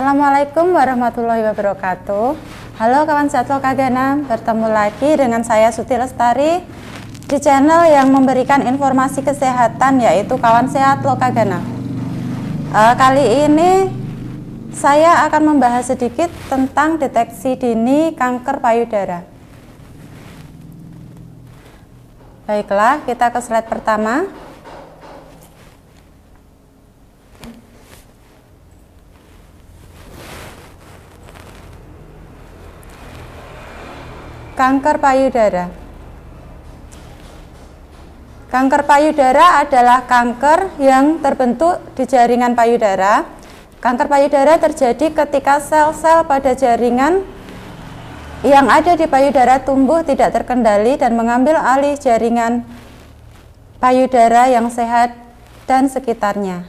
Assalamualaikum warahmatullahi wabarakatuh. Halo kawan sehat Lokagana, bertemu lagi dengan saya Suti Lestari di channel yang memberikan informasi kesehatan yaitu kawan sehat Lokagana. Uh, kali ini saya akan membahas sedikit tentang deteksi dini kanker payudara. Baiklah, kita ke slide pertama. Kanker payudara. Kanker payudara adalah kanker yang terbentuk di jaringan payudara. Kanker payudara terjadi ketika sel-sel pada jaringan yang ada di payudara tumbuh tidak terkendali dan mengambil alih jaringan payudara yang sehat dan sekitarnya.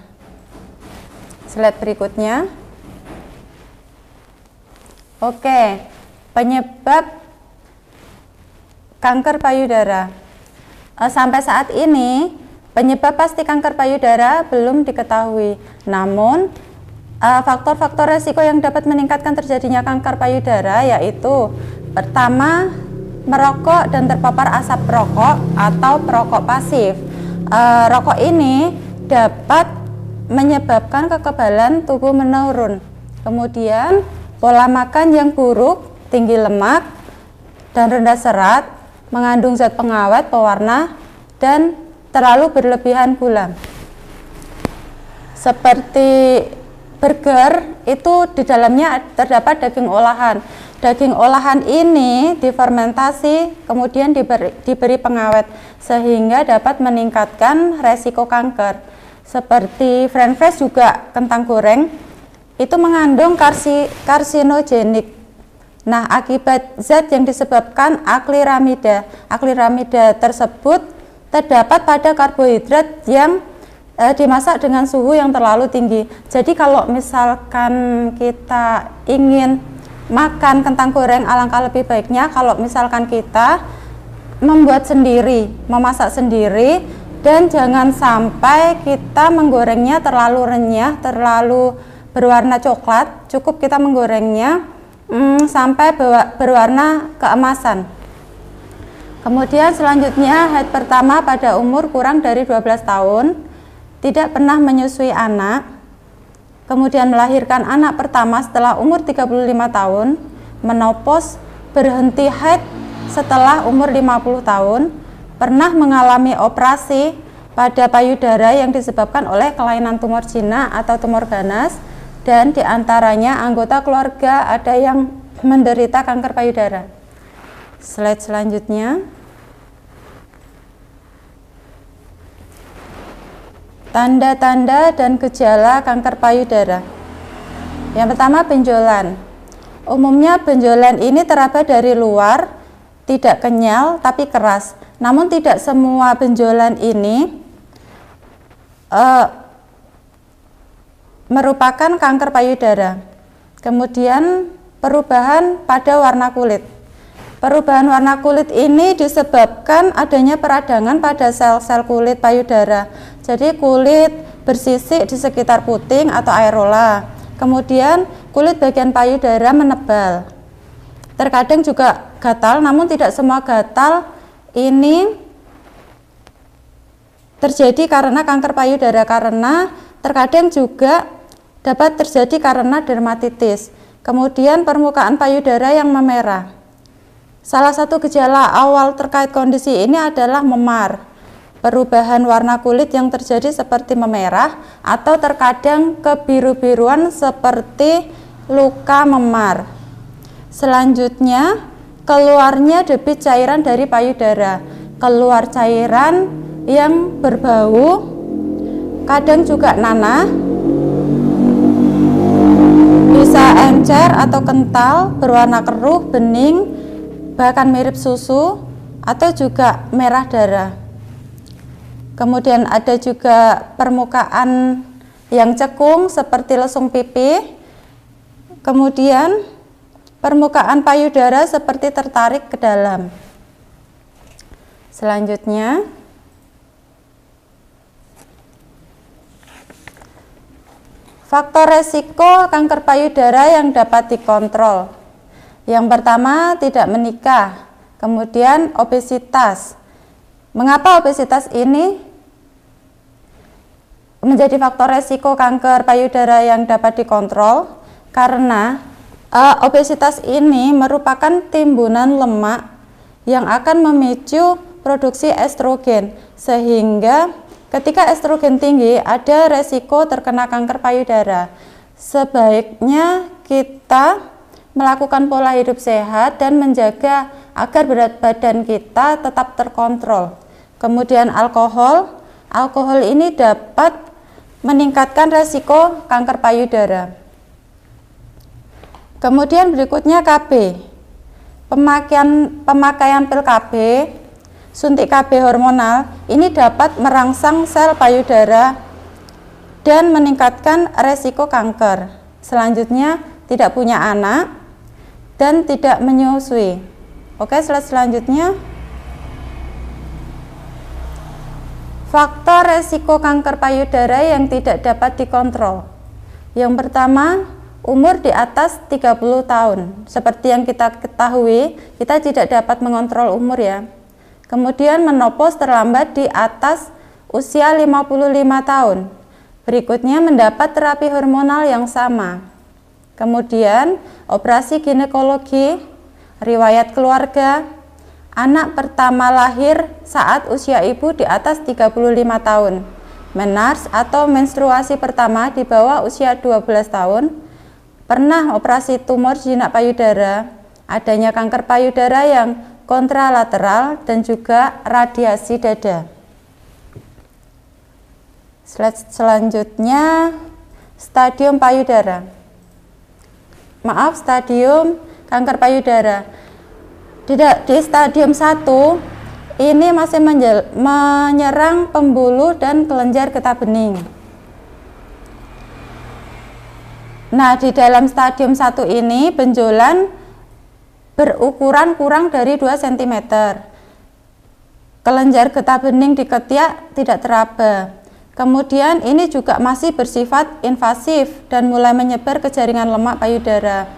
Slide berikutnya. Oke, penyebab kanker payudara. Eh, sampai saat ini, penyebab pasti kanker payudara belum diketahui. Namun, eh, faktor-faktor resiko yang dapat meningkatkan terjadinya kanker payudara yaitu pertama, merokok dan terpapar asap rokok atau perokok pasif. Eh, rokok ini dapat menyebabkan kekebalan tubuh menurun. Kemudian, pola makan yang buruk, tinggi lemak, dan rendah serat mengandung zat pengawet, pewarna, dan terlalu berlebihan gula. Seperti burger itu di dalamnya terdapat daging olahan. Daging olahan ini difermentasi kemudian diberi, diberi pengawet sehingga dapat meningkatkan resiko kanker. Seperti french fries juga kentang goreng itu mengandung karsi, karsinogenik Nah, akibat zat yang disebabkan akliramida, akliramida tersebut terdapat pada karbohidrat yang e, dimasak dengan suhu yang terlalu tinggi. Jadi kalau misalkan kita ingin makan kentang goreng alangkah lebih baiknya kalau misalkan kita membuat sendiri, memasak sendiri dan jangan sampai kita menggorengnya terlalu renyah, terlalu berwarna coklat. Cukup kita menggorengnya hmm, sampai berwarna keemasan. Kemudian selanjutnya haid pertama pada umur kurang dari 12 tahun, tidak pernah menyusui anak, kemudian melahirkan anak pertama setelah umur 35 tahun, menopos, berhenti haid setelah umur 50 tahun, pernah mengalami operasi pada payudara yang disebabkan oleh kelainan tumor jinak atau tumor ganas, dan di antaranya anggota keluarga ada yang menderita kanker payudara. Slide selanjutnya. Tanda-tanda dan gejala kanker payudara. Yang pertama benjolan. Umumnya benjolan ini teraba dari luar, tidak kenyal tapi keras. Namun tidak semua benjolan ini uh, merupakan kanker payudara. Kemudian perubahan pada warna kulit. Perubahan warna kulit ini disebabkan adanya peradangan pada sel-sel kulit payudara. Jadi kulit bersisik di sekitar puting atau areola. Kemudian kulit bagian payudara menebal. Terkadang juga gatal, namun tidak semua gatal ini terjadi karena kanker payudara karena terkadang juga dapat terjadi karena dermatitis. Kemudian permukaan payudara yang memerah. Salah satu gejala awal terkait kondisi ini adalah memar. Perubahan warna kulit yang terjadi seperti memerah atau terkadang kebiru-biruan seperti luka memar. Selanjutnya, keluarnya debit cairan dari payudara. Keluar cairan yang berbau, kadang juga nanah, encer atau kental, berwarna keruh, bening, bahkan mirip susu, atau juga merah darah. Kemudian ada juga permukaan yang cekung seperti lesung pipi. Kemudian permukaan payudara seperti tertarik ke dalam. Selanjutnya, Faktor resiko kanker payudara yang dapat dikontrol. Yang pertama, tidak menikah. Kemudian obesitas. Mengapa obesitas ini menjadi faktor resiko kanker payudara yang dapat dikontrol? Karena uh, obesitas ini merupakan timbunan lemak yang akan memicu produksi estrogen sehingga ketika estrogen tinggi ada resiko terkena kanker payudara. Sebaiknya kita melakukan pola hidup sehat dan menjaga agar berat badan kita tetap terkontrol. Kemudian alkohol, alkohol ini dapat meningkatkan resiko kanker payudara. Kemudian berikutnya KB. Pemakaian pemakaian pil KB, suntik KB hormonal ini dapat merangsang sel payudara dan meningkatkan resiko kanker. Selanjutnya, tidak punya anak dan tidak menyusui. Oke, slide selanjutnya. Faktor resiko kanker payudara yang tidak dapat dikontrol. Yang pertama, umur di atas 30 tahun. Seperti yang kita ketahui, kita tidak dapat mengontrol umur ya. Kemudian menopause terlambat di atas usia 55 tahun. Berikutnya mendapat terapi hormonal yang sama. Kemudian operasi ginekologi riwayat keluarga, anak pertama lahir saat usia ibu di atas 35 tahun, menars atau menstruasi pertama di bawah usia 12 tahun, pernah operasi tumor jinak payudara, adanya kanker payudara yang kontralateral dan juga radiasi dada. Slide selanjutnya stadium payudara. Maaf, stadium kanker payudara. Di, di stadium 1 ini masih menyerang pembuluh dan kelenjar getah bening. Nah, di dalam stadium 1 ini benjolan berukuran kurang dari 2 cm. Kelenjar getah bening di ketiak tidak teraba. Kemudian ini juga masih bersifat invasif dan mulai menyebar ke jaringan lemak payudara.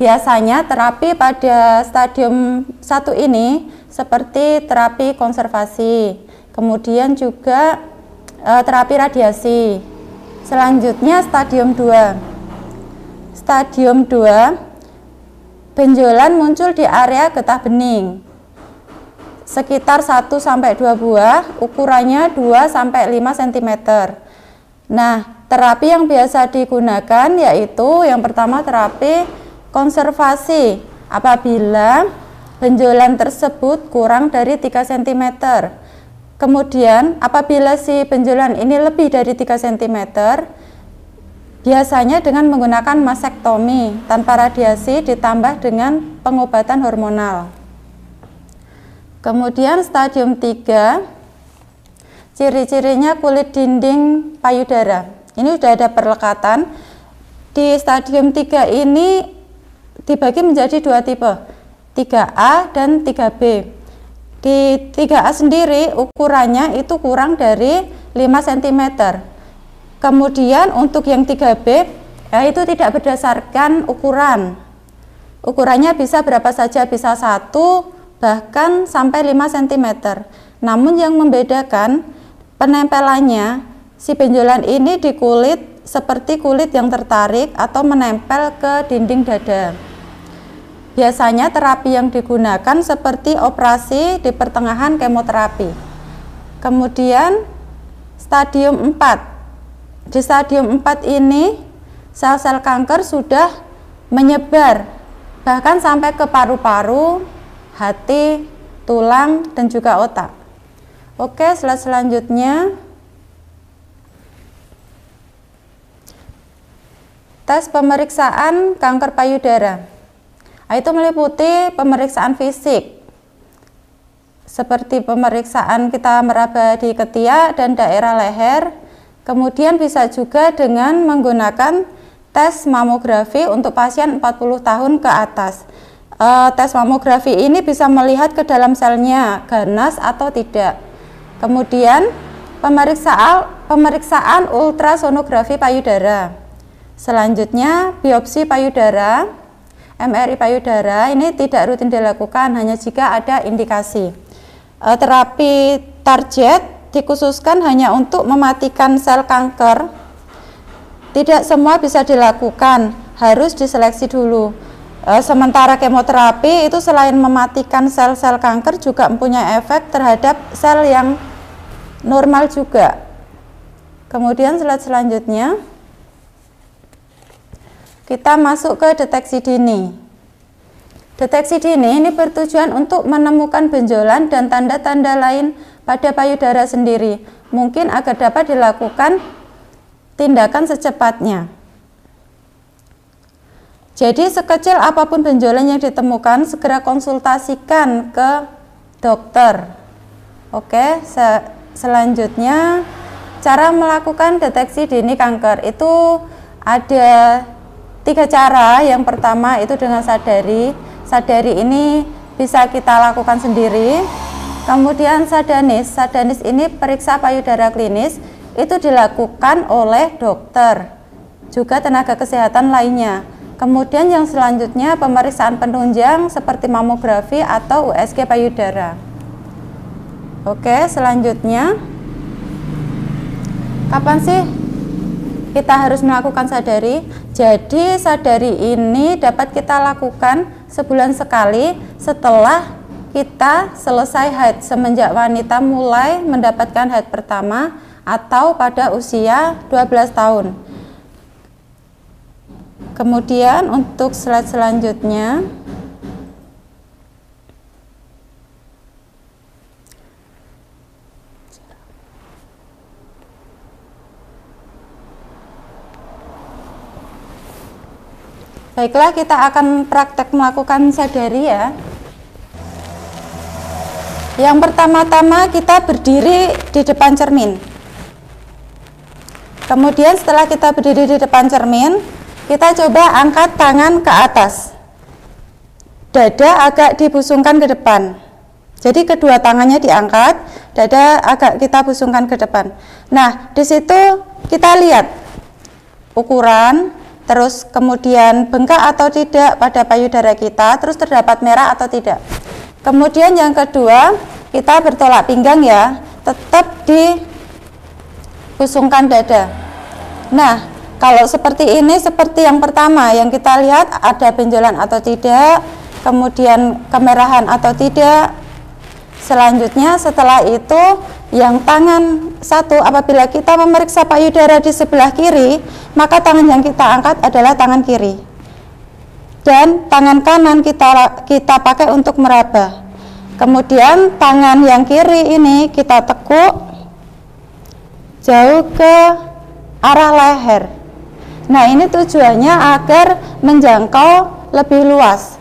Biasanya terapi pada stadium 1 ini seperti terapi konservasi, kemudian juga e, terapi radiasi. Selanjutnya stadium 2. Stadium 2 benjolan muncul di area getah bening. Sekitar 1 sampai 2 buah, ukurannya 2 sampai 5 cm. Nah, terapi yang biasa digunakan yaitu yang pertama terapi Konservasi apabila benjolan tersebut kurang dari 3 cm. Kemudian apabila si benjolan ini lebih dari 3 cm, biasanya dengan menggunakan masektomi tanpa radiasi ditambah dengan pengobatan hormonal. Kemudian stadium 3, ciri-cirinya kulit dinding payudara. Ini sudah ada perlekatan. Di stadium 3 ini dibagi menjadi dua tipe 3A dan 3B di 3A sendiri ukurannya itu kurang dari 5 cm kemudian untuk yang 3B ya itu tidak berdasarkan ukuran ukurannya bisa berapa saja bisa satu bahkan sampai 5 cm namun yang membedakan penempelannya si benjolan ini di kulit seperti kulit yang tertarik atau menempel ke dinding dada Biasanya terapi yang digunakan seperti operasi di pertengahan kemoterapi. Kemudian stadium 4. Di stadium 4 ini sel-sel kanker sudah menyebar bahkan sampai ke paru-paru, hati, tulang dan juga otak. Oke, slide selanjutnya. Tes pemeriksaan kanker payudara. Nah, itu meliputi pemeriksaan fisik seperti pemeriksaan kita meraba di ketiak dan daerah leher. Kemudian bisa juga dengan menggunakan tes mamografi untuk pasien 40 tahun ke atas. E, tes mamografi ini bisa melihat ke dalam selnya ganas atau tidak. Kemudian pemeriksaan pemeriksaan ultrasonografi payudara. Selanjutnya biopsi payudara, MRI payudara ini tidak rutin dilakukan hanya jika ada indikasi. E, terapi target dikhususkan hanya untuk mematikan sel kanker. Tidak semua bisa dilakukan, harus diseleksi dulu. E, sementara kemoterapi itu selain mematikan sel-sel kanker juga mempunyai efek terhadap sel yang normal juga. Kemudian slide selanjutnya kita masuk ke deteksi dini. Deteksi dini ini bertujuan untuk menemukan benjolan dan tanda-tanda lain pada payudara sendiri, mungkin agar dapat dilakukan tindakan secepatnya. Jadi sekecil apa pun benjolan yang ditemukan, segera konsultasikan ke dokter. Oke, se selanjutnya cara melakukan deteksi dini kanker itu ada Tiga cara, yang pertama itu dengan sadari. Sadari ini bisa kita lakukan sendiri. Kemudian sadanis, sadanis ini periksa payudara klinis itu dilakukan oleh dokter, juga tenaga kesehatan lainnya. Kemudian yang selanjutnya pemeriksaan penunjang seperti mamografi atau USG payudara. Oke, selanjutnya kapan sih kita harus melakukan sadari. Jadi sadari ini dapat kita lakukan sebulan sekali setelah kita selesai haid semenjak wanita mulai mendapatkan haid pertama atau pada usia 12 tahun. Kemudian untuk slide selanjutnya Baiklah, kita akan praktek melakukan sadari ya. Yang pertama-tama kita berdiri di depan cermin. Kemudian setelah kita berdiri di depan cermin, kita coba angkat tangan ke atas. Dada agak dibusungkan ke depan. Jadi kedua tangannya diangkat, dada agak kita busungkan ke depan. Nah, di situ kita lihat ukuran terus kemudian bengkak atau tidak pada payudara kita, terus terdapat merah atau tidak. Kemudian yang kedua, kita bertolak pinggang ya, tetap dibusungkan dada. Nah, kalau seperti ini, seperti yang pertama, yang kita lihat ada benjolan atau tidak, kemudian kemerahan atau tidak. Selanjutnya setelah itu yang tangan satu apabila kita memeriksa payudara di sebelah kiri maka tangan yang kita angkat adalah tangan kiri dan tangan kanan kita kita pakai untuk meraba. Kemudian tangan yang kiri ini kita tekuk jauh ke arah leher. Nah ini tujuannya agar menjangkau lebih luas.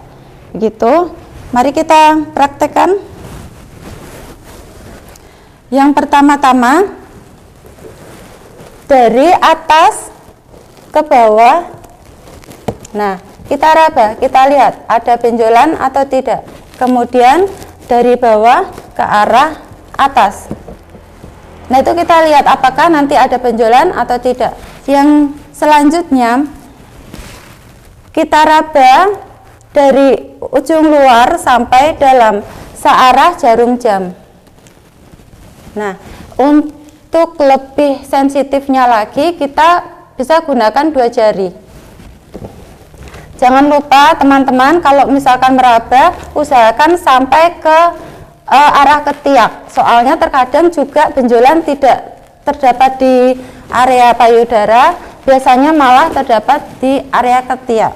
Begitu. Mari kita praktekkan. Yang pertama-tama dari atas ke bawah. Nah, kita raba, kita lihat ada benjolan atau tidak. Kemudian dari bawah ke arah atas. Nah, itu kita lihat apakah nanti ada benjolan atau tidak. Yang selanjutnya kita raba dari ujung luar sampai dalam searah jarum jam. Nah, untuk lebih sensitifnya lagi kita bisa gunakan dua jari. Jangan lupa teman-teman kalau misalkan meraba usahakan sampai ke uh, arah ketiak. Soalnya terkadang juga benjolan tidak terdapat di area payudara, biasanya malah terdapat di area ketiak.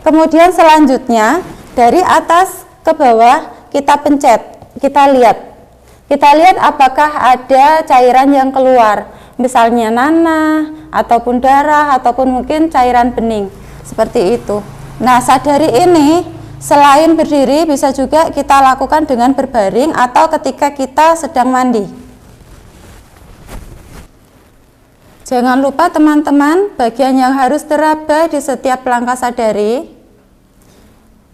Kemudian selanjutnya dari atas ke bawah kita pencet, kita lihat kita lihat apakah ada cairan yang keluar, misalnya nanah, ataupun darah, ataupun mungkin cairan bening, seperti itu. Nah, sadari ini selain berdiri bisa juga kita lakukan dengan berbaring atau ketika kita sedang mandi. Jangan lupa teman-teman, bagian yang harus teraba di setiap langkah sadari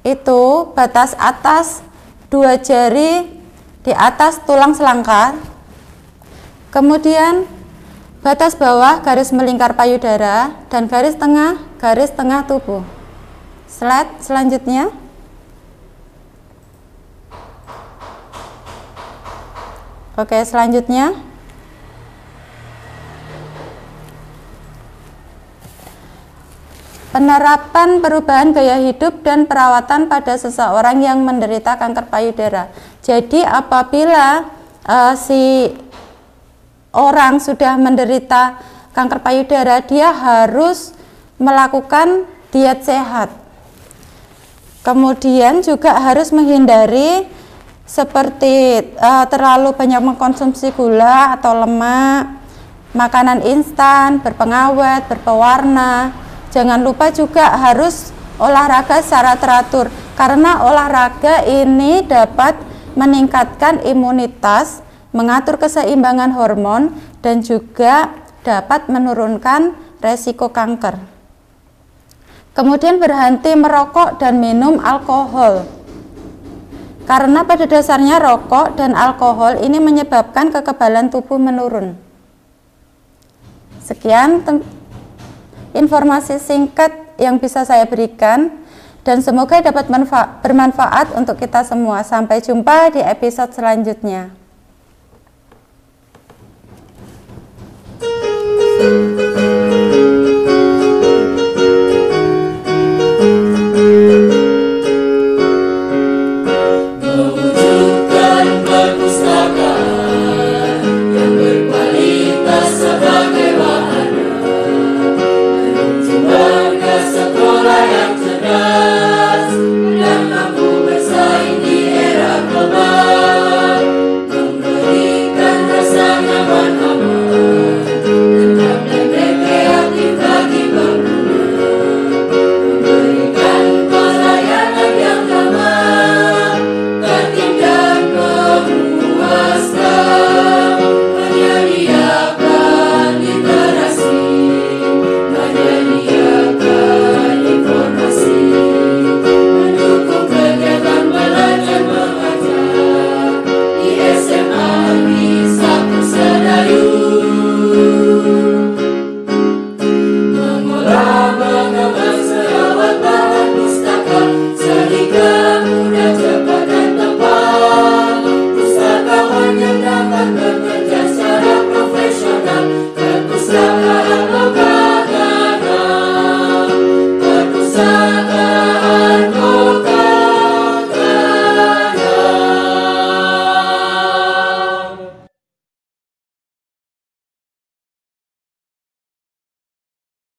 itu batas atas dua jari di atas tulang selangkar. Kemudian batas bawah garis melingkar payudara dan garis tengah garis tengah tubuh. Slide selanjutnya. Oke, selanjutnya. Penerapan perubahan gaya hidup dan perawatan pada seseorang yang menderita kanker payudara. Jadi apabila uh, si orang sudah menderita kanker payudara, dia harus melakukan diet sehat. Kemudian juga harus menghindari seperti uh, terlalu banyak mengkonsumsi gula atau lemak, makanan instan, berpengawet, berpewarna, Jangan lupa juga harus olahraga secara teratur karena olahraga ini dapat meningkatkan imunitas, mengatur keseimbangan hormon dan juga dapat menurunkan resiko kanker. Kemudian berhenti merokok dan minum alkohol. Karena pada dasarnya rokok dan alkohol ini menyebabkan kekebalan tubuh menurun. Sekian informasi singkat yang bisa saya berikan dan semoga dapat bermanfaat untuk kita semua. Sampai jumpa di episode selanjutnya.